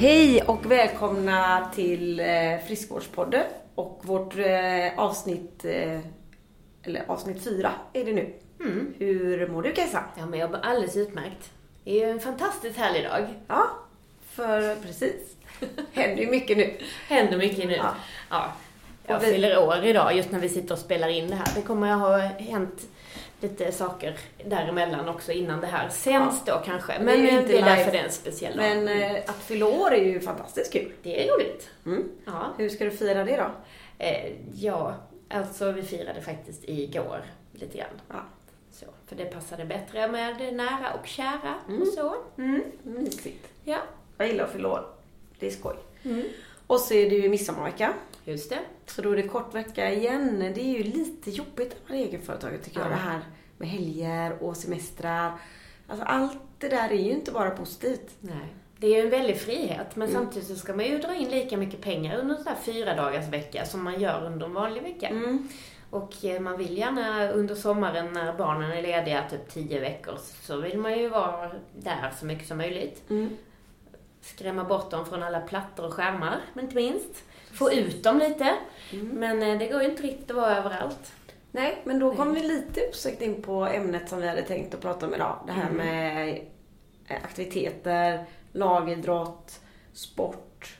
Hej och välkomna till eh, Friskvårdspodden och vårt eh, avsnitt, eh, eller avsnitt fyra är det nu. Mm. Hur mår du Kajsa? Ja, men jag mår alldeles utmärkt. Det är ju en fantastiskt härlig dag. Ja, för precis. Händer ju mycket nu. Händer mycket nu. Ja. Ja. Jag vi- fyller år idag just när vi sitter och spelar in det här. Det kommer att ha hänt lite saker däremellan också innan det här sänds då kanske. Det Men är ju det är, inte därför det är en speciell dag. Men eh, att fylla år är ju fantastiskt kul. Det är roligt. Mm. Ja. Hur ska du fira det då? Eh, ja, alltså vi firade faktiskt igår lite grann. Ja. Så, för det passade bättre med nära och kära Mm. och så. Mm. Mysigt. Ja. Jag gillar att fylla år. Det är skoj. Och så är det ju midsommarvecka. Just det. Så då är det kort vecka igen. Det är ju lite jobbigt att vara egenföretagare tycker jag. Ja. Det här med helger och semestrar. Alltså allt det där är ju inte bara positivt. Nej. Det är ju en väldig frihet, men Mm. samtidigt så ska man ju dra in lika mycket pengar under en sån här fyra dagars vecka som man gör under en vanlig vecka. Mm. Och eh, man vill gärna under sommaren när barnen är lediga, typ tio veckor, så vill man ju vara där så mycket som möjligt. Mm. Skrämma bort dem från alla plattor och skärmar, men inte minst. Få ut dem lite. Mm. Men eh, det går ju inte riktigt att vara överallt. Nej, men då kom vi lite osökt in på ämnet som vi hade tänkt att prata om idag. Det här Mm. med eh, aktiviteter, lagidrott, sport.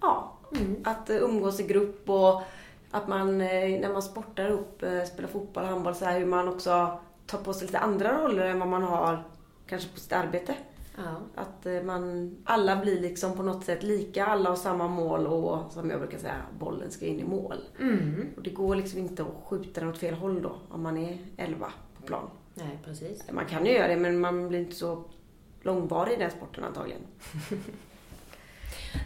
Ja, Mm. att eh, umgås i grupp och att man när man sportar upp, eh, spelar fotboll, handboll, så här, hur man också tar på sig lite andra roller än vad man har kanske på sitt arbete. Ja. Att eh, man, alla blir liksom på något sätt lika, alla har samma mål och som jag brukar säga, bollen ska in i mål. Mm. Och det går liksom inte att skjuta den åt fel håll då, om man är 11 på plan. Nej, precis. Man kan ju göra det, men man blir inte så långvarig i den sporten antagligen.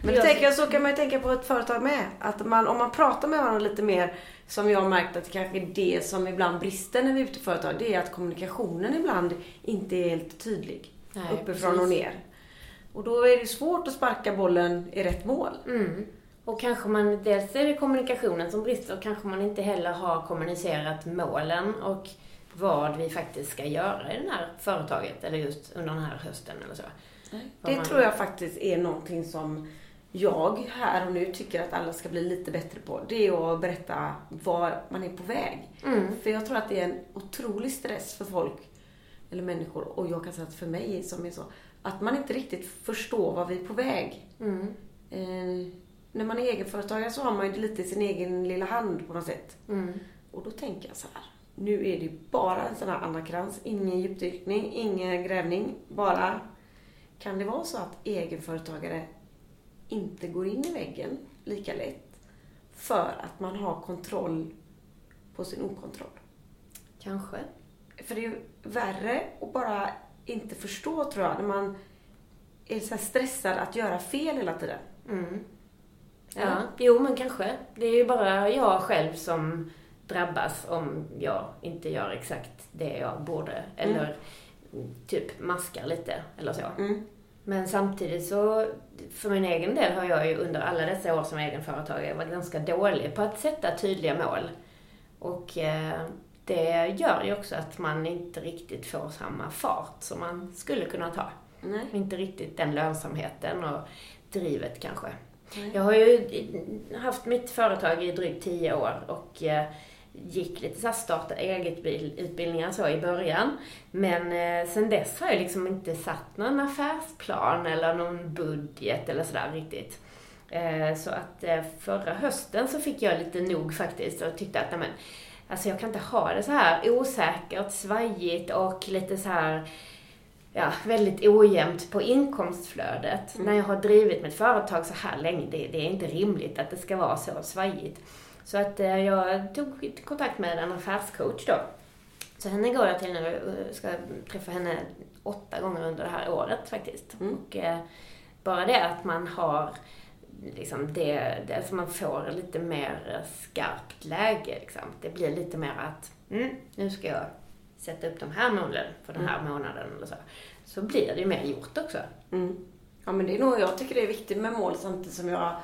Men då Jag- tänker jag, så kan man ju tänka på ett företag med. Att man, om man pratar med varandra lite mer, som jag har märkt att det kanske är det som ibland brister när vi är ute i företag, det är att kommunikationen ibland inte är helt tydlig. Nej, uppifrån precis. och ner. Och då är det svårt att sparka bollen i rätt mål. Mm. Och kanske man, dels är det kommunikationen som brister och kanske man inte heller har kommunicerat målen och vad vi faktiskt ska göra i det här företaget eller just under den här hösten eller så. Vad Det man- tror jag faktiskt är någonting som jag här och nu tycker att alla ska bli lite bättre på. Det är att berätta var man är på väg. Mm. För jag tror att det är en otrolig stress för folk, eller människor, och jag kan säga att för mig som är så, att man inte riktigt förstår var vi är på väg. Mm. Eh, när man är egenföretagare så har man ju det lite i sin egen lilla hand på något sätt. Mm. Och då tänker jag så här. Nu är det bara en sån här Anna Krantz, ingen djupdykning, ingen grävning. Bara, kan det vara så att egenföretagare inte går in i väggen lika lätt för att man har kontroll på sin okontroll? Kanske. För det är ju värre att bara inte förstå tror jag, när man är så stressad att göra fel hela tiden. Mm. Ja, Eller? jo men kanske. Det är ju bara jag själv som drabbas om jag inte gör exakt det jag borde. Eller typ maskar lite eller så. Mm. Men samtidigt så, för min egen del har jag ju under alla dessa år som egenföretagare varit ganska dålig på att sätta tydliga mål. Och eh, det gör ju också att man inte riktigt får samma fart som man skulle kunna ta. Nej. Inte riktigt den lönsamheten och drivet kanske. Nej. Jag har ju haft mitt företag i drygt tio år och eh, gick lite så här starta eget bil- utbildningar så i början. Men eh, sen dess har jag liksom inte satt någon affärsplan eller någon budget eller sådär riktigt. Eh, så att förra hösten så fick jag lite nog faktiskt och tyckte att nej men, alltså jag kan inte ha det så här osäkert, svajigt och lite så här ja, väldigt ojämnt på inkomstflödet. När jag har drivit mitt företag så här länge, det, det är inte rimligt att det ska vara så svajigt. Så att eh, jag tog kontakt med en affärscoach då. Så henne går jag till nu, eh, ska träffa henne åtta gånger under det här året faktiskt. Mm. Och eh, bara det att man har liksom det, det alltså man får lite mer skarpt läge liksom. Det blir lite mer att, mm, nu ska jag sätta upp de här målen för den här månaden eller så. Så blir det ju mer gjort också. Mm. Ja men det är nog, jag tycker det är viktigt med mål samtidigt som jag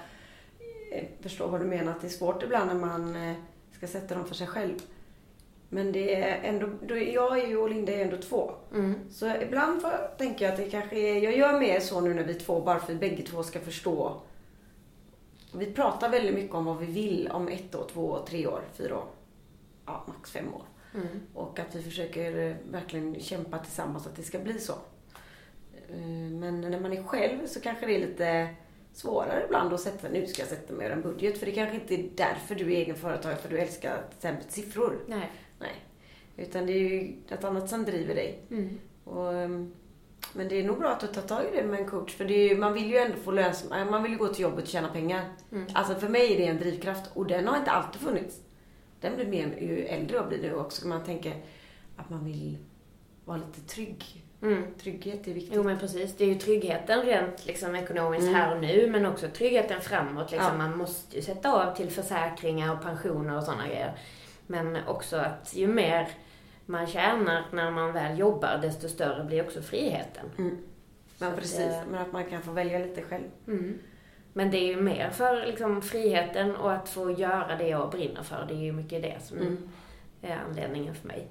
eh, förstår vad du menar att det är svårt ibland när man eh, ska sätta dem för sig själv. Men det är ändå, då, jag är ju och Linda är ändå två. Mm. Så ibland får, tänker jag att det kanske är, jag gör mer så nu när vi är två, bara för att bägge två ska förstå. Vi pratar väldigt mycket om vad vi vill om ett år, två år, tre år, fyra år. Ja, max fem år. Mm. Och att vi försöker eh, verkligen kämpa tillsammans att det ska bli så. Eh, Men när man är själv så kanske det är lite svårare ibland att sätta, nu ska jag sätta mig och göra en budget. För det kanske inte är därför du är egenföretagare, för du älskar till exempel siffror. Nej. Nej. Utan det är ju något annat som driver dig. Mm. Och, ehm, men det är nog bra att du tar tag i det med en coach. För är man vill ju ändå få lönsamhet. Man vill ju gå till jobbet och tjäna pengar. Mm. Alltså för mig är det en drivkraft. Och den har inte alltid funnits. Den blir mer ju äldre jag blir nu också. Man tänker att man vill vara lite trygg. Mm. Trygghet är viktigt. Jo men precis, det är ju tryggheten rent liksom, ekonomiskt Mm. här och nu men också tryggheten framåt. Liksom. Ja. Man måste ju sätta av till försäkringar och pensioner och sådana grejer. Men också att ju mer man tjänar när man väl jobbar desto större blir också friheten. Mm. Men Så precis, det- men att man kan få välja lite själv. Mm. Men det är ju mer för liksom, friheten och att få göra det jag brinner för. Det är ju mycket det som Mm. är anledningen för mig.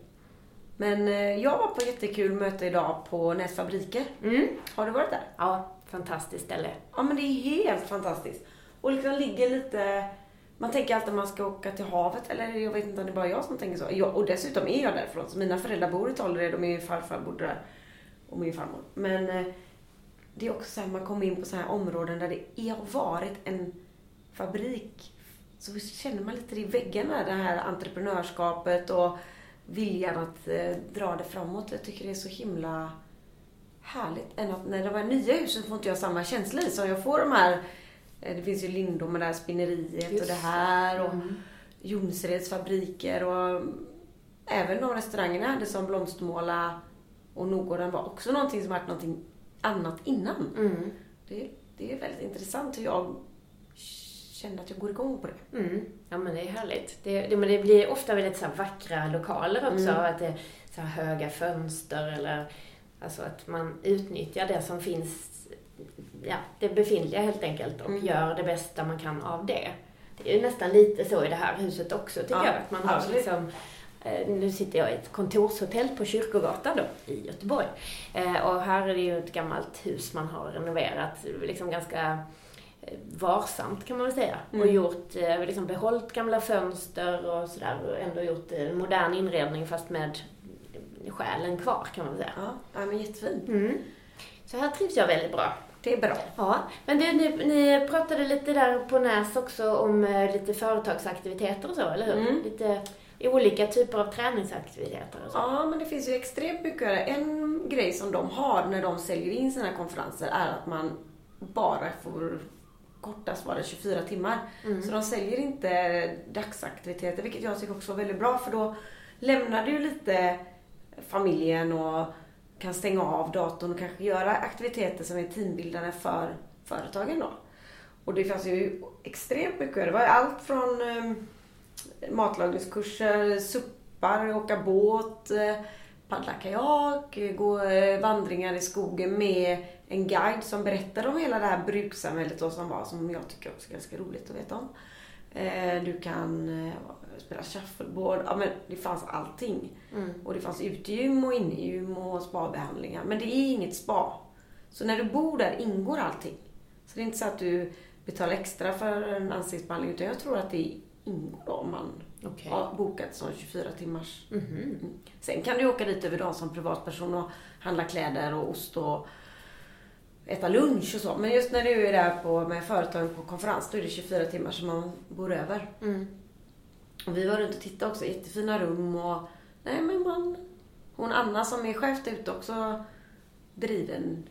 Men eh, jag var på ett jättekul möte idag på Näs fabriker. Mm. Har du varit där? Ja, fantastiskt ställe. Ja men det är helt fantastiskt. Och liksom ligger lite... Man tänker alltid att man ska åka till havet, eller jag vet inte om det är bara jag som tänker så. Jag, och dessutom är jag därifrån, så mina föräldrar bor i Tollered och min farfar bodde där. Och min farmor. Men eh, det är också så här, man kommer in på så här områden där det har varit en fabrik. Så känner man lite i väggarna, det här entreprenörskapet och viljan att eh, dra det framåt. Jag tycker det är så himla härligt. Än att när de här nya husen får inte jag samma känsla i. Så jag får de här, det finns ju Lindom här spinneriet och Just det här och Mm. Jonsereds fabriker och även de restaurangerna hade som Blomstermåla och Nogården var också någonting som varit någonting annat innan. Mm. Det, det är väldigt intressant hur jag känner att jag går igång på det. Mm. Ja men det är härligt. Det, det, men det blir ofta väldigt så vackra lokaler också. Mm. Att det är så höga fönster eller alltså att man utnyttjar det som finns, ja det befintliga helt enkelt och Mm. gör det bästa man kan av det. Det är ju nästan lite så i det här huset också tycker Ja, jag. Att man har absolut. liksom eh, nu sitter jag i ett kontorshotell på Kyrkogatan då, i Göteborg. Eh, Och här är det ju ett gammalt hus man har renoverat, liksom ganska eh, varsamt kan man väl säga. Och Mm. gjort, eh, liksom behållit gamla fönster och sådär och ändå gjort en modern inredning fast med själen kvar kan man väl säga. Ja, ja men jättefint. Mm. Så här trivs jag väldigt bra. Det är bra. Ja, men du, ni, ni pratade lite där på NÄS också om eh, lite företagsaktiviteter och så, eller hur? Mm. Lite olika typer av träningsaktiviteter och så. Ja, men det finns ju extremt mycket. En grej som de har när de säljer in sina konferenser är att man bara får kortast var det 24 timmar. Mm. Så de säljer inte dagsaktiviteter, vilket jag tycker också var väldigt bra för då lämnar du lite familjen och kan stänga av datorn och kanske göra aktiviteter som är teambildande för företagen då. Och det fanns ju extremt mycket. Det var allt från ehm, matlagningskurser, suppar, åka båt, eh, paddla kajak, gå eh, vandringar i skogen med en guide som berättade om hela det här brukssamhället då som var, som jag tycker också är ganska roligt att veta om. Eh, Du kan eh, spela shuffleboard, ja men det fanns allting. Mm. Och det fanns utegym och innegym och spabehandlingar. Men det är inget spa. Så när du bor där ingår allting. Så det är inte så att du betalar extra för en ansiktsbehandling utan jag tror att det ingår om man Okej. har bokat sån 24 timmars. Mhm. Sen kan du åka dit över dagen som privatperson och handla kläder och ost och äta lunch och så. Men just när du är där på, med företagen på konferens då är det 24 timmar som man bor över. Mm. Och vi var runt och tittade också, jättefina rum och... Nej men man... Hon Anna som är chef där ute också driven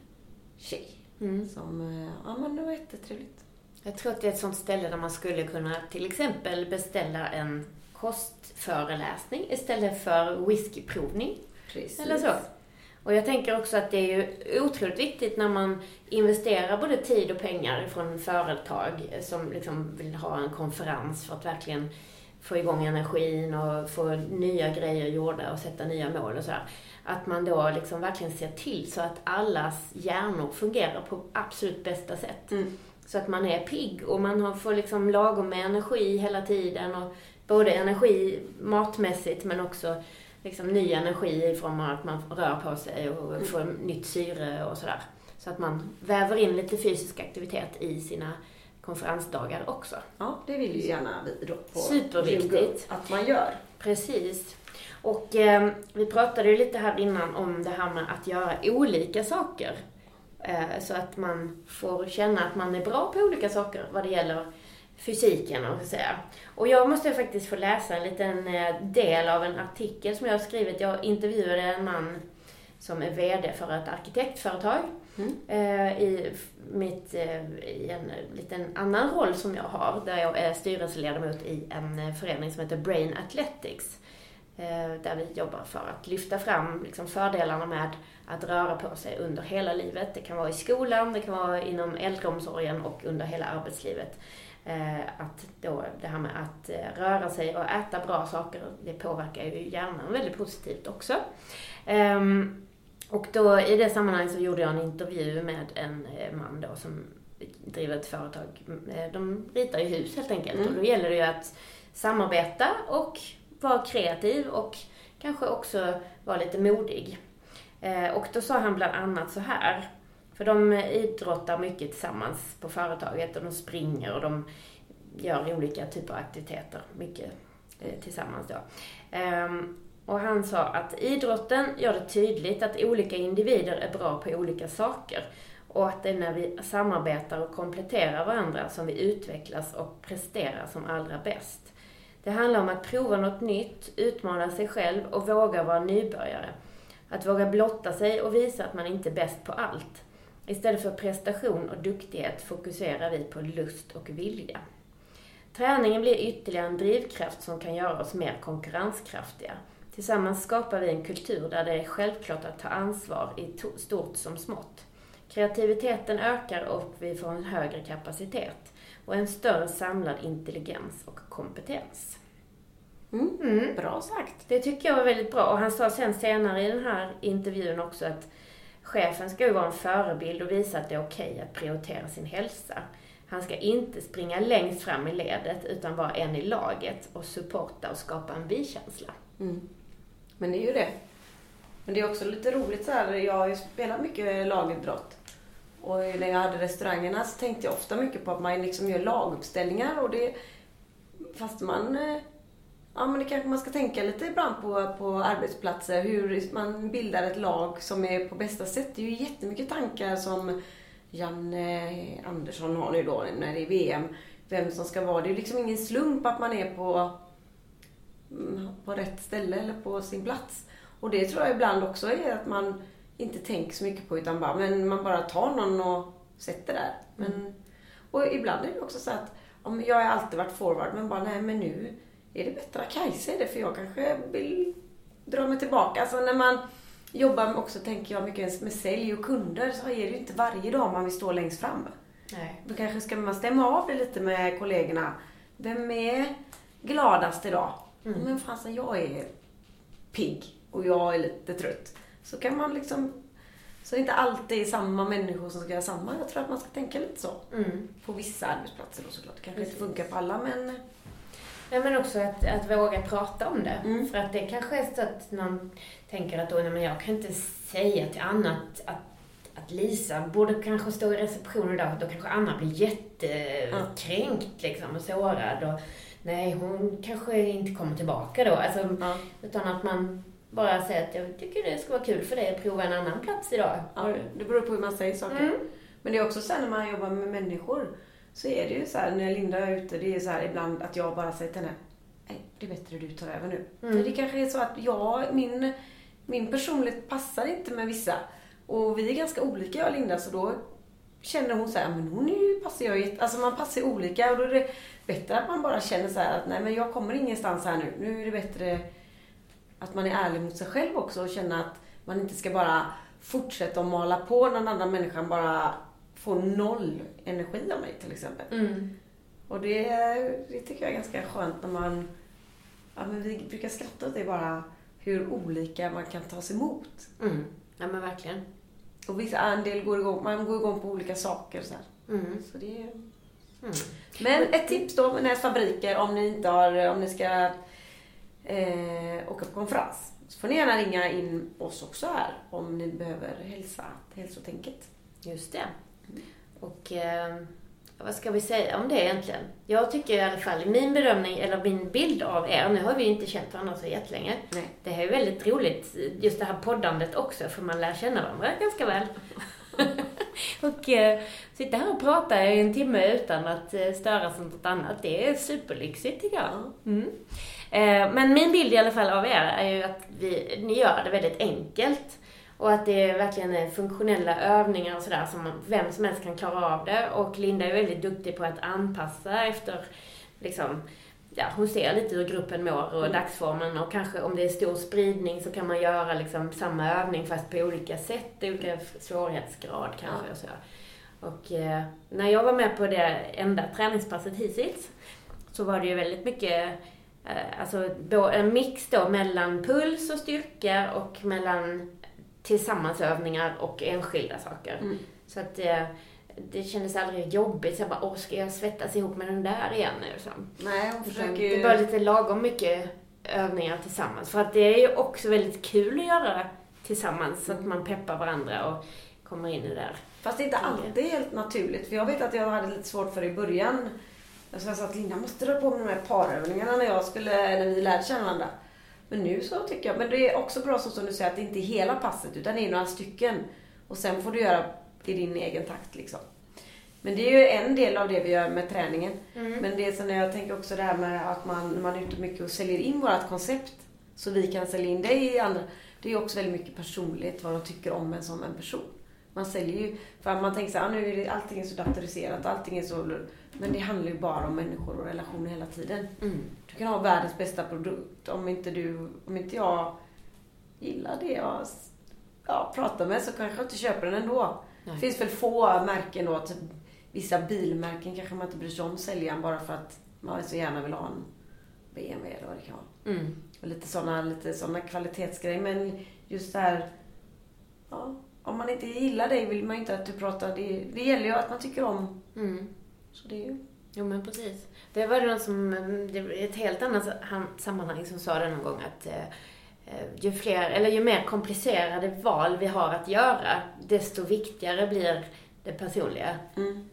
tjej. Mm. Som, eh, ja men det var jättetrevligt. Jag tror att det är ett sånt ställe där man skulle kunna till exempel beställa en kostföreläsning istället för whiskyprovning. Precis. Eller så. Och jag tänker också att det är ju otroligt viktigt när man investerar både tid och pengar från företag som liksom vill ha en konferens för att verkligen få igång energin och få nya grejer gjorda och sätta nya mål och sådär. Att man då liksom verkligen ser till så att allas hjärnor fungerar på absolut bästa sätt. Mm. Så att man är pigg och man får liksom lagom med energi hela tiden och både energi matmässigt men också liksom ny energi i form av att man rör på sig och mm. får nytt syre och sådär. Så att man väver in lite fysisk aktivitet i sina konferensdagar också. Ja, det vill ju gärna vi då på Superviktigt. att man gör. Precis. Och eh, vi pratade ju lite här innan om det här med att göra olika saker. Eh, så att man får känna att man är bra på olika saker vad det gäller fysiken, om säga. Och jag måste faktiskt få läsa en liten eh, del av en artikel som jag har skrivit. Jag intervjuade en man som är VD för ett arkitektföretag. Mm. Eh, I, mitt, eh, I en eh, liten annan roll som jag har, där jag är styrelseledamot i en eh, förening som heter Brain Athletics. Eh, där vi jobbar för att lyfta fram liksom, fördelarna med att röra på sig under hela livet. Det kan vara i skolan, det kan vara inom äldreomsorgen och under hela arbetslivet. Att då det här med att röra sig och äta bra saker, det påverkar ju hjärnan väldigt positivt också. Ehm, och då i det sammanhanget så gjorde jag en intervju med en eh, man då som driver ett företag. De ritar ju hus helt enkelt mm. och då gäller det ju att samarbeta och vara kreativ och kanske också vara lite modig. Och då sa han bland annat så här för de idrottar mycket tillsammans på företaget och de springer och de gör olika typer av aktiviteter mycket eh, tillsammans då. Och han sa att idrotten gör det tydligt att olika individer är bra på olika saker och att det är när vi samarbetar och kompletterar varandra som vi utvecklas och presterar som allra bäst. Det handlar om att prova något nytt, utmana sig själv och våga vara nybörjare. Att våga blotta sig och visa att man inte är bäst på allt. Istället för prestation och duktighet fokuserar vi på lust och vilja. Träningen blir ytterligare en drivkraft som kan göra oss mer konkurrenskraftiga. Tillsammans skapar vi en kultur där det är självklart att ta ansvar i stort som smått. Kreativiteten ökar och vi får en högre kapacitet och en större samlad intelligens och kompetens. Mm. Mm. Bra sagt. Det tycker jag var väldigt bra. Och han sa sen senare i den här intervjun också att Chefen ska ju vara en förebild och visa att det är okej att prioritera sin hälsa. Han ska inte springa längst fram i ledet utan vara en i laget och supporta och skapa en vi-känsla. Mm. Men det är ju det. Men det är också lite roligt så här. Jag har ju spelat mycket lagidrott. Och när jag hade restaurangerna så tänkte jag ofta mycket på att man liksom gör laguppställningar och det fast man eh, Ja, men det kanske man ska tänka lite ibland på, på arbetsplatser. Hur man bildar ett lag som är på bästa sätt. Det är ju jättemycket tankar som Janne Andersson har nu då när det är VM. Vem som ska vara. Det är ju liksom ingen slump att man är på, på rätt ställe eller på sin plats. Och det tror jag ibland också är att man inte tänker så mycket på utan bara, men man bara tar någon och sätter där. Men, mm. och ibland är det också så att, om jag har alltid varit forward men bara, nej men nu är det bättre att Kajsa är det? För jag kanske vill dra mig tillbaka. Alltså när man jobbar också, tänker jag, mycket med sälj och kunder så är det ju inte varje dag man vill stå längst fram. Nej. Då kanske ska man stämma av det lite med kollegorna. Vem är gladast idag? Mm. Men fasen, jag är pigg och jag är lite trött. Så kan man liksom så det är inte alltid samma människor som ska göra samma. Jag tror att man ska tänka lite så. Mm. På vissa arbetsplatser då såklart. Det kanske Precis. inte funkar på alla men Ja, men också att, att våga prata om det. Mm. För att det kanske är så att någon tänker att då, nej, men jag kan inte säga till Anna att, att, att Lisa borde kanske stå i receptionen idag. Då kanske Anna blir jättekränkt liksom, och sårad. Och, nej, hon kanske inte kommer tillbaka då. Alltså, mm. Utan att man bara säger att jag tycker det skulle vara kul för dig att prova en annan plats idag. Ja, det beror på hur man säger saker. Mm. Men det är också så när man jobbar med människor så är det ju så här, när Linda är ute, det är så här ibland att jag bara säger till henne, nej det är bättre du tar över nu. Mm. För det kanske är så att jag, min, min personlighet passar inte med vissa. Och vi är ganska olika jag och Linda, så då känner hon så här, men hon är ju, passar jag ju, alltså man passar olika och då är det bättre att man bara känner så här att nej men jag kommer ingenstans här nu. Nu är det bättre att man är ärlig mot sig själv också och känna att man inte ska bara fortsätta att mala på någon annan människa bara får noll energi av mig till exempel. Mm. Och det, det tycker jag är ganska skönt när man, ja men vi brukar skratta åt det bara, hur olika man kan tas emot. Mm. Ja men verkligen. Och vissa, en del går igång, man går igång på olika saker så mm. Så det, Mm. Men ett tips då Näs fabriker om ni inte har, om ni ska eh, åka på konferens. Så får ni gärna ringa in oss också här om ni behöver hälsa, hälsotänket. Just det. Och eh, vad ska vi säga om det egentligen? Jag tycker i alla fall, min bedömning, eller min bild av er, nu har vi ju inte känt varandra så jättelänge. Nej. Det här är väldigt roligt, just det här poddandet också, för man lär känna varandra ganska väl. och eh, sitta här och prata i en timme utan att eh, störas av något annat, det är superlyxigt tycker jag. Mm. Eh, men min bild i alla fall av er är ju att vi, ni gör det väldigt enkelt. Och att det verkligen är funktionella övningar och sådär som vem som helst kan klara av det. Och Linda är väldigt duktig på att anpassa efter, liksom, ja, hon ser lite hur gruppen mår och dagsformen och kanske om det är stor spridning så kan man göra liksom samma övning fast på olika sätt, olika svårighetsgrad kanske och så. Och eh, när jag var med på det enda träningspasset hittills så var det ju väldigt mycket eh, alltså en mix då mellan puls och styrka och mellan tillsammansövningar och enskilda saker. Mm. Så att eh, det kändes aldrig jobbigt. Så jag bara, åh, ska jag svettas ihop med den där igen nu? Så. Nej, hon försöker Det ju... var lite lagom mycket övningar tillsammans. För att det är ju också väldigt kul att göra tillsammans. Så att man peppar varandra och kommer in i det där. Fast det är inte alltid helt naturligt. För jag vet att jag hade lite svårt för det i början. Alltså jag sa att Linda måste dra på med de här parövningarna när jag skulle, när vi lärde känna varandra. Men nu så tycker jag, men det är också bra så som du säger att det inte är hela passet utan det är några stycken. Och sen får du göra i din egen takt liksom. Men det är ju en del av det vi gör med träningen. Men det när jag tänker också det här med att man, man är ute mycket och säljer in vårt koncept. Så vi kan sälja in det i andra. Det är också väldigt mycket personlighet, vad de tycker om en som en person. Man säljer ju, för att man tänker så här, "Ah, nu är det, allting är så datoriserat, allting är så... Men det handlar ju bara om människor och relationer hela tiden. Mm. Du kan ha världens bästa produkt om inte du, om inte jag gillar det jag ja, pratar med så kanske jag inte köper den ändå. Nej. Det finns väl få märken då, typ, vissa bilmärken kanske man inte bryr sig om säljaren bara för att man så gärna vill ha en BMW eller vad det kan vara. Mm. Och lite sådana lite såna kvalitetsgrejer. Men just det här, ja, om man inte gillar dig vill man inte att du pratar. Det, det gäller ju att man tycker om. Mm. Så det är ju... Jo men precis. Det var det någon som, var ett helt annat han- sammanhang som sa det någon gång att eh, ju fler, eller ju mer komplicerade val vi har att göra, desto viktigare blir det personliga. Mm.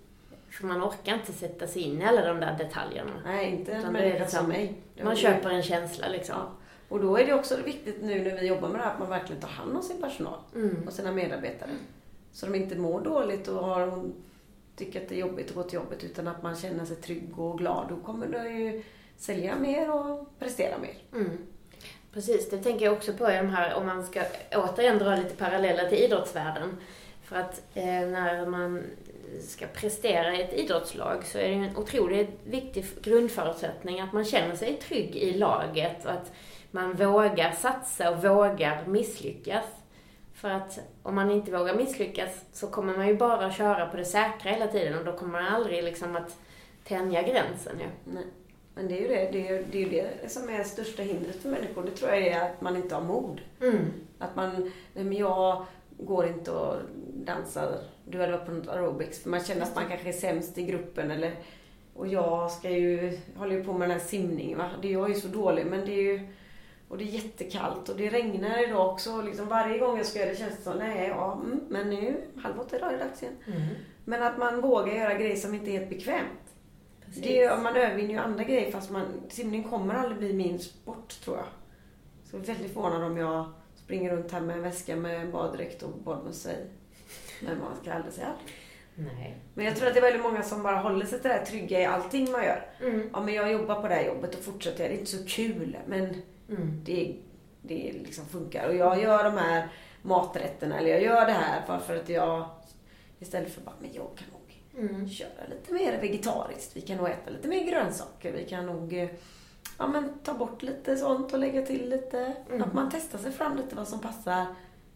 För man orkar inte sätta sig in i alla de där detaljerna. Nej, inte en människa liksom- som mig. Man köper en känsla liksom. Ja. Och då är det också viktigt nu när vi jobbar med det här att man verkligen tar hand om sin personal Mm. och sina medarbetare. Så de inte mår dåligt och har, tycker att det är jobbigt att gå till jobbet utan att man känner sig trygg och glad. Då kommer du ju sälja mer och prestera mer. Mm. Precis, det tänker jag också på i de här, om man ska återigen dra lite paralleller till idrottsvärlden. För att eh, när man ska prestera i ett idrottslag så är det ju en otroligt viktig grundförutsättning att man känner sig trygg i laget och att man vågar satsa och vågar misslyckas. För att om man inte vågar misslyckas så kommer man ju bara köra på det säkra hela tiden och då kommer man aldrig liksom att tänja gränsen ju. Nej. Men det är ju det, det, är, det är det som är största hindret för människor. Det tror jag är att man inte har mod. Mm. Att man, nej men jag går inte och dansar, du hade varit på något aerobics, för man känner att man kanske är sämst i gruppen eller och jag ska ju, håller ju på med den här simningen va. Det jag är ju så dålig men det är ju och det är jättekallt och det regnar idag också. Liksom varje gång jag ska göra det känns det så, nej, ja, mm, men nu, halv åtta idag är det dags igen. Mm. Men att man vågar göra grejer som inte är helt bekvämt. Det är, man övervinner ju andra grejer fast man, simning kommer aldrig bli min sport tror jag. Så jag är väldigt förvånad om jag springer runt här med en väska med baddräkt och badmössa i. Men man ska aldrig säga aldrig. Nej. Men jag tror att det är väldigt många som bara håller sig till det här trygga i allting man gör. Mm. Ja men jag jobbar på det här jobbet och fortsätter. Det är inte så kul men Mm. det, det liksom funkar. Och jag gör de här maträtterna eller jag gör det här för att jag istället för bara, men jag kan Mm. köra lite mer vegetariskt. Vi kan nog äta lite mer grönsaker. Vi kan nog eh, ja, men ta bort lite sånt och lägga till lite. Mm. Att man testar sig fram lite vad som passar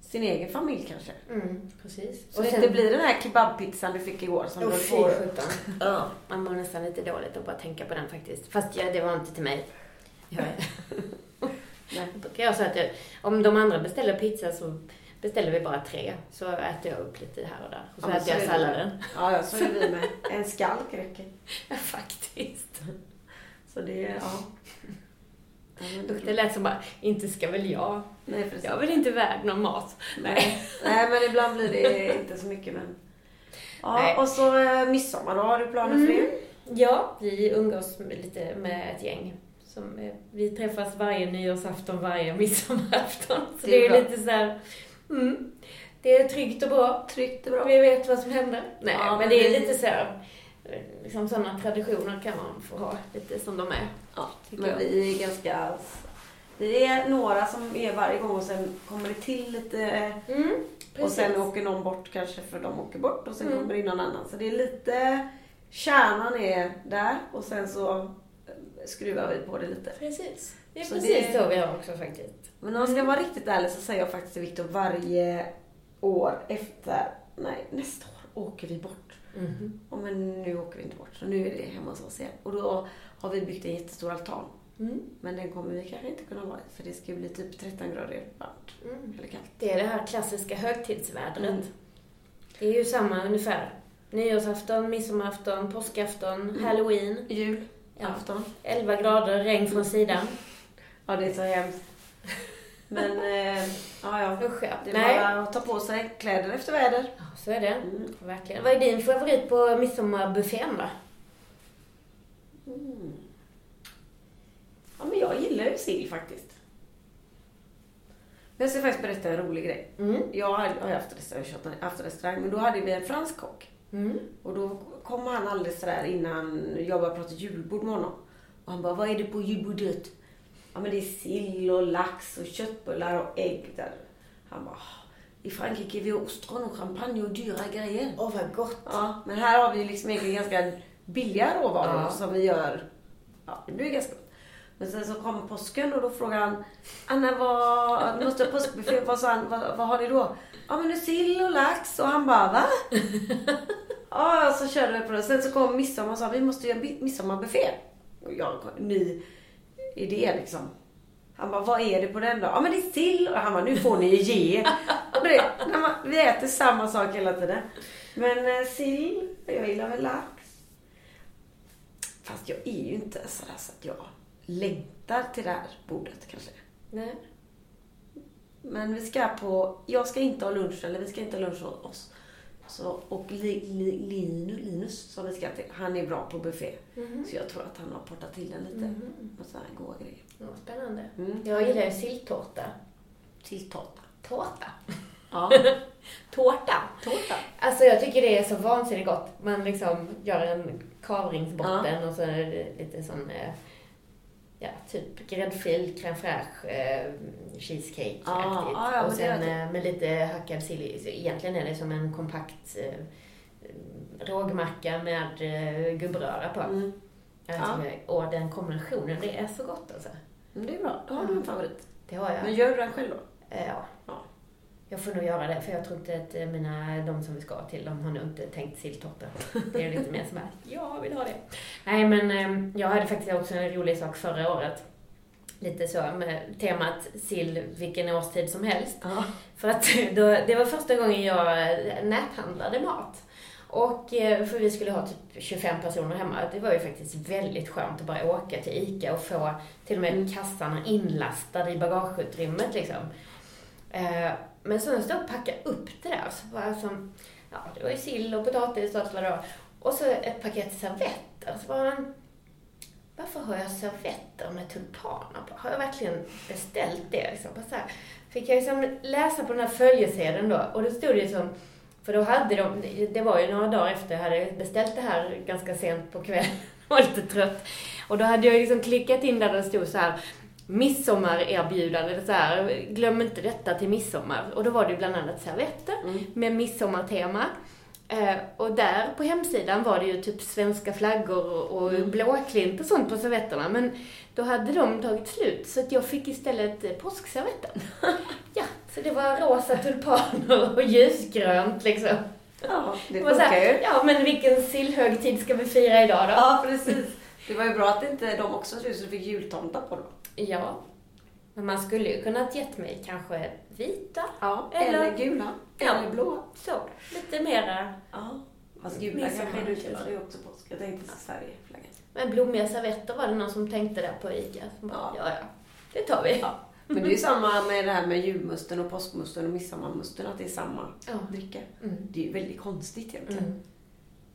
sin egen familj kanske. Mm, precis. Så det inte blir den här kebabpizzan du fick igår som Åh, du får. Ja, Man mår nästan lite dåligt att bara tänka på den faktiskt. Fast ja, det var inte till mig. Jag, Nej. jag så att jag, om de andra beställer pizza så beställer vi bara tre. Så äter jag upp lite här och där. Och så Ja, äter jag så är det. salladen. Ja, ja, så är vi med. En skalk räcker. Ja, faktiskt. Så det är, ja. Det lät som bara, inte ska väl jag. Nej, precis. Jag är väl inte värd någon mat. Nej. Nej, men ibland blir det inte så mycket. Men... Ja, Nej. och så eh, midsommar då. Har du planer för det? Ja, vi umgås lite med ett gäng. Som, eh, vi träffas varje nyårsafton, varje midsommarafton. Så Det det är är, bra. lite så här, mm, det är tryggt och bra. Tryggt och bra. Vi vet vad som händer. Nej, Ja, men det är lite så liksom sådana traditioner kan man få ha lite som de är. Ja, men jag. vi är ganska... Vi är några som är varje gång och sen kommer det till lite... Mm, Och sen åker någon bort kanske för de åker bort och sen Mm. kommer det in någon annan. Så det är lite... Kärnan är där och sen så skruvar vi på det lite. Precis. Det är Så precis det- så vi har också faktiskt. Men om jag ska vara riktigt ärlig så säger jag faktiskt till Viktor varje år efter... Nej, nästa år åker vi bort. Mhm. Ja, men nu åker vi inte bort. Så nu är det hemma hos oss igen. Och då har vi byggt en jättestor altan. Mm. Men den kommer vi kanske inte kunna vara i. För det ska ju bli typ 13 grader varmt. Mm. Eller kallt. Det är det här klassiska högtidsvädret. Mm. Det är ju samma ungefär. Nyårsafton, midsommarafton, påskafton, Mm. halloween. Jul, Ja. afton. 11 grader, regn från sidan. Ja, det är så hemskt. Men, eh, ja, ja. Usch ja. Det är Nej, bara att ta på sig kläder efter väder. Ja, så är det. Mm. Verkligen. Vad är din favorit på midsommarbuffén då? Mm. Ja, men jag gillar ju sill faktiskt. Jag ska faktiskt berätta en rolig grej. Mm. Jag har ju haft restaurang, haft restaurang, men då hade vi en fransk kock. Mm. Och då kom han alldeles sådär innan jag började prata julbord med honom. Och han bara, vad är det på julbordet? Ja men det är sill och lax och köttbullar och ägg där. Han bara, "Ah, i Frankrike vi har ostron och champagne och dyra grejer. Åh, vad gott. Ja, men här har vi liksom egentligen ganska billiga råvaror Ja. som vi gör. Ja, det blir ganska gott. Men sen så kommer påsken och då frågar han, Anna vad, måste jag påskbuffé, vad sa han, vad, vad har ni då? Ja men det är sill och lax och han bara, va? Ja, så körde vi på det. Sen så kom midsommar och sa, vi måste göra midsommarbuffé. Och jag, ny idé liksom. Han bara, vad är det på den då? Ja men det är sill. Och han bara, nu får ni ge er. Och det, man, vi äter samma sak hela tiden. Men eh, sill, jag gillar väl lax. Fast jag är ju inte sådär så att jag längtar till det här bordet kanske. Nej. Men vi ska på, jag ska inte ha lunch, eller vi ska inte ha lunch hos oss. Så, och li, li, Linus, Linus som vi ska till, han är bra på buffé. Mhm. Så jag tror att han har portat till den lite. Mhm. Och så här goda grejer. Ja, spännande. Mm. Jag gillar ju silltårta. Till tårta. Ja, Tårta. tårta. Alltså jag tycker det är så vansinnigt gott. Man liksom gör en kavringsbotten och så är det lite sån, eh, ja, typ gräddfil, crème fraîche, eh, cheesecake Ja, aktigt. ja, och det sen är eh, med lite hackad sill. Egentligen är det som en kompakt eh, rågmacka med eh, gubbröra på. Mm. Ja. och den kombinationen, det är så gott alltså. Det är bra. Då har du en favorit. Det har jag. Men gör du den själv då? Ja. Ja. Jag får nog göra det, för jag tror inte att eh, mina, de som vi ska till, de har nog inte tänkt silltopper. Det är lite mer som att jag vill ha det. Nej, men eh, jag hade faktiskt också en rolig sak förra året. Lite så med temat sill vilken årstid som helst. Ja. För att då, det var första gången jag eh, näthandlade mat. Och för vi skulle ha typ 25 personer hemma. Det var ju faktiskt väldigt skönt att bara åka till ICA och få till och med Mm. kassarna inlastade i bagageutrymmet liksom. Men sen stå och packa upp det där. Så bara som, ja, det var ju sill och potatis och allt vad det var. Och så ett paket servetter. Så var men, varför har jag servetter med tulpaner på? Har jag verkligen beställt det? Liksom? Så här, fick jag liksom läsa på den här följesedeln då. Och då stod det som, för då hade de, det var ju några dagar efter jag hade beställt det här ganska sent på kvällen. var lite trött. Och då hade jag liksom klickat in där det stod så här midsommarerbjudande, så här, glöm inte detta till midsommar. Och då var det ju bland annat servetter Mm. med midsommartema. Eh, och där på hemsidan var det ju typ svenska flaggor och, Mm. blåklint och sånt på servetterna. Men då hade de tagit slut så att jag fick istället eh, påskservetter. ja, så det var rosa tulpaner och ljusgrönt liksom. Ja, det funkar ju. Ja, men vilken sillhögtid ska vi fira idag då? Ja, precis. Det var ju bra att inte de också ut så du fick jultomtar på dem. Ja. Men man skulle ju kunnat gett mig kanske vita. Ja, Eller- eller, gula. Ja. Eller blåa. Så, lite mera. Ja. Fast gula kanske för det är också påsk. Jag tänkte Sverigeflaggan. Men blommiga servetter var det någon som tänkte där på ICA. Som bara, ja. Ja. ja, det tar vi. Ja. Men det är ju samma med det här med julmusten och påskmusten och midsommarmusten, att det är samma Ja. dricka. Mm. Det är ju väldigt konstigt egentligen. Mm.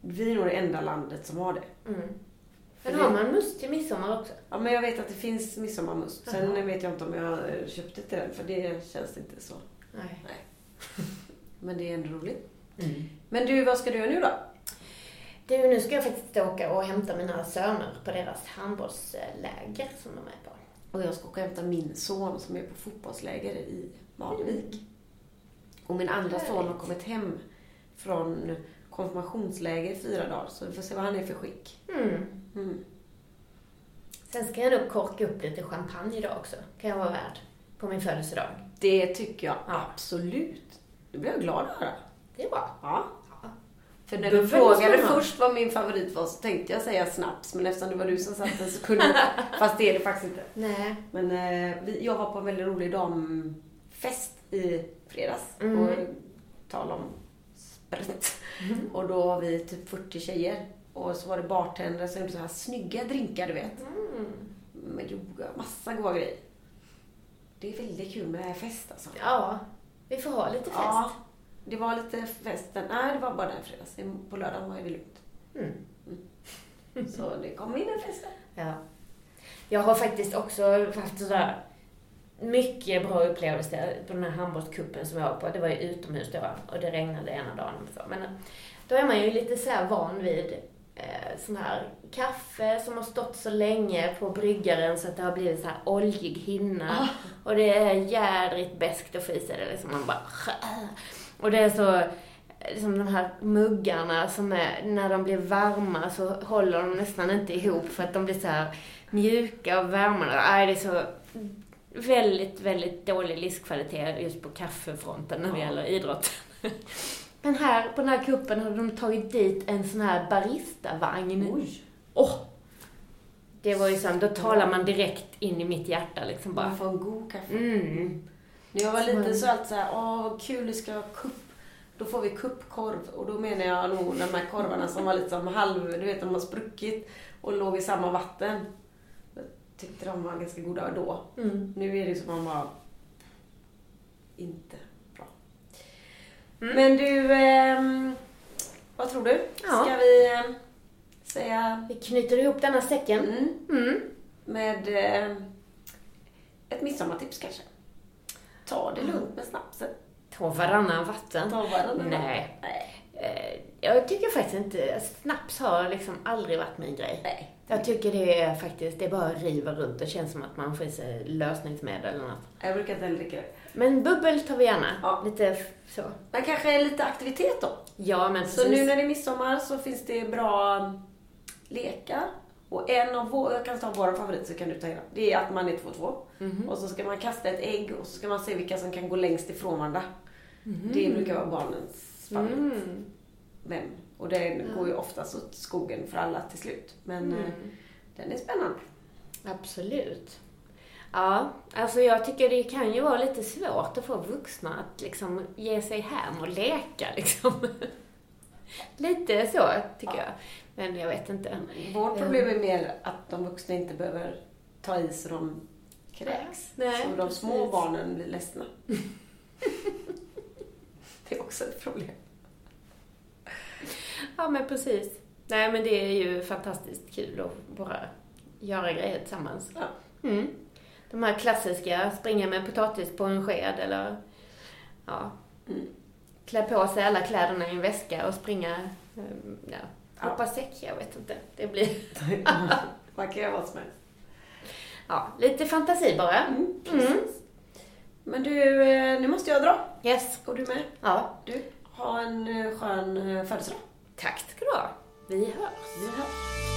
Vi är nog det enda landet som har det. Mm. Men har man must till midsommar också? Ja, men jag vet att det finns midsommarmust. Sen Jaha. vet jag inte om jag har köpt det till den, för det känns inte så. Nej. Men det är ändå roligt. Mm. Men du, vad ska du göra nu då? Du, nu ska jag faktiskt åka och hämta mina söner på deras handbollsläger som de är på. Och jag ska åka och hämta min son som är på fotbollsläger i Malvik. Och min andra son har kommit hem från konfirmationsläger i fyra dagar, så vi får se vad han är för skick. Mm. Mm. Sen ska jag nog korka upp lite champagne idag också. Kan jag vara värd. På min födelsedag. Det tycker jag Ja. absolut. Det blir jag glad att höra. Det är bra. Ja. Ja. För när du frågade först vad min favorit var så tänkte jag säga snaps, men eftersom det var du som satte den så kunde jag Fast det är det faktiskt inte. Nej. Men eh, vi, jag var på en väldigt rolig damfest i fredags. Mm. Och tal om sprit. Och då var vi typ 40 tjejer. Och så var det bartendrar som gjorde så här snygga drinkar, du vet. Mm. Med yoga, massa goda grejer. Det är väldigt kul med fest alltså. Ja, vi får ha lite fest. Ja, det var lite festen. Nej, det var bara den fredags. På lördagen var det lugnt. Mm. Så det kom in en fest där. Ja. Jag har faktiskt också haft sådär mycket bra upplevelser på den här handbollscupen som jag var på. Det var ju utomhus då och det regnade ena dagen. Så. Men då är man ju lite så van vid eh, sån här kaffe som har stått så länge på bryggaren så att det har blivit så här oljig hinna. Och det är jädrigt beskt att få i sig det. Liksom man bara... Och det är så... Liksom de här muggarna som är, när de blir varma så håller de nästan inte ihop för att de blir så här mjuka och varma. Nej, det är så väldigt, väldigt dålig livskvalitet just på kaffefronten när det Ja. gäller idrott. Men här på den här kuppen har de tagit dit en sån här baristavagn. Oj! Åh! Det var ju så, då talar man direkt in i mitt hjärta liksom bara. Man får en god kaffe. Mm. När jag var liten så allt så här, åh vad kul, vi ska ha kupp. Då får vi kuppkorv. Och då menar jag nog de här korvarna som var lite som halv, du vet de har spruckit och låg i samma vatten. Tyckte de var ganska goda då. Mm. Nu är det som man bara, inte bra. Mm. Men du, ehm, vad tror du? Ja. Ska vi ehm, säga Vi knyter ihop denna säcken. mm, Mm. med ehm, ett midsommartips kanske? Ta det lugnt med snapsen. Ta varannan vatten. Ta varandra. Nej. Jag tycker faktiskt inte, snaps har liksom aldrig varit min grej. Nej. Jag tycker det är faktiskt, det är bara att riva runt. Det känns som att man får i sig lösningsmedel eller något. Jag brukar inte heller dricka det. Men bubbel tar vi gärna. Ja. Lite så. Men kanske lite aktivitet då. Ja, men Så precis. nu när det är midsommar så finns det bra lekar. Och en av våra, jag kan ta våra favoriter så kan du ta era. Det är att man är två två. Mhm. Och så ska man kasta ett ägg och så ska man se vilka som kan gå längst ifrån varandra. Mhm. Det brukar vara barnens favorit. Mm. Men, och det går ju oftast åt skogen för alla till slut. Men eh, Mm. den är spännande. Absolut. Ja, alltså jag tycker det kan ju vara lite svårt att få vuxna att liksom ge sig hem och leka liksom. lite så, tycker Ja. jag. Men jag vet inte. Vårt problem är mer att de vuxna inte behöver ta i så de kräks. Nej, så de små precis. barnen blir ledsna. det är också ett problem. Ja, men precis. Nej, men det är ju fantastiskt kul att bara göra grejer tillsammans. Ja. Mm. De här klassiska, springa med potatis på en sked eller ja, Mm. klä på sig alla kläderna i en väska och springa, eh, ja, Ja. hoppa säck, jag vet inte. Det blir, Man kan göra vad som helst. ja, lite fantasi bara. Mm, precis. Men du, eh, nu måste jag dra. Yes. Går du med? Ja, Du, ha en eh, skön eh, födelsedag tack ska du ha. Vi hörs. Vi hörs.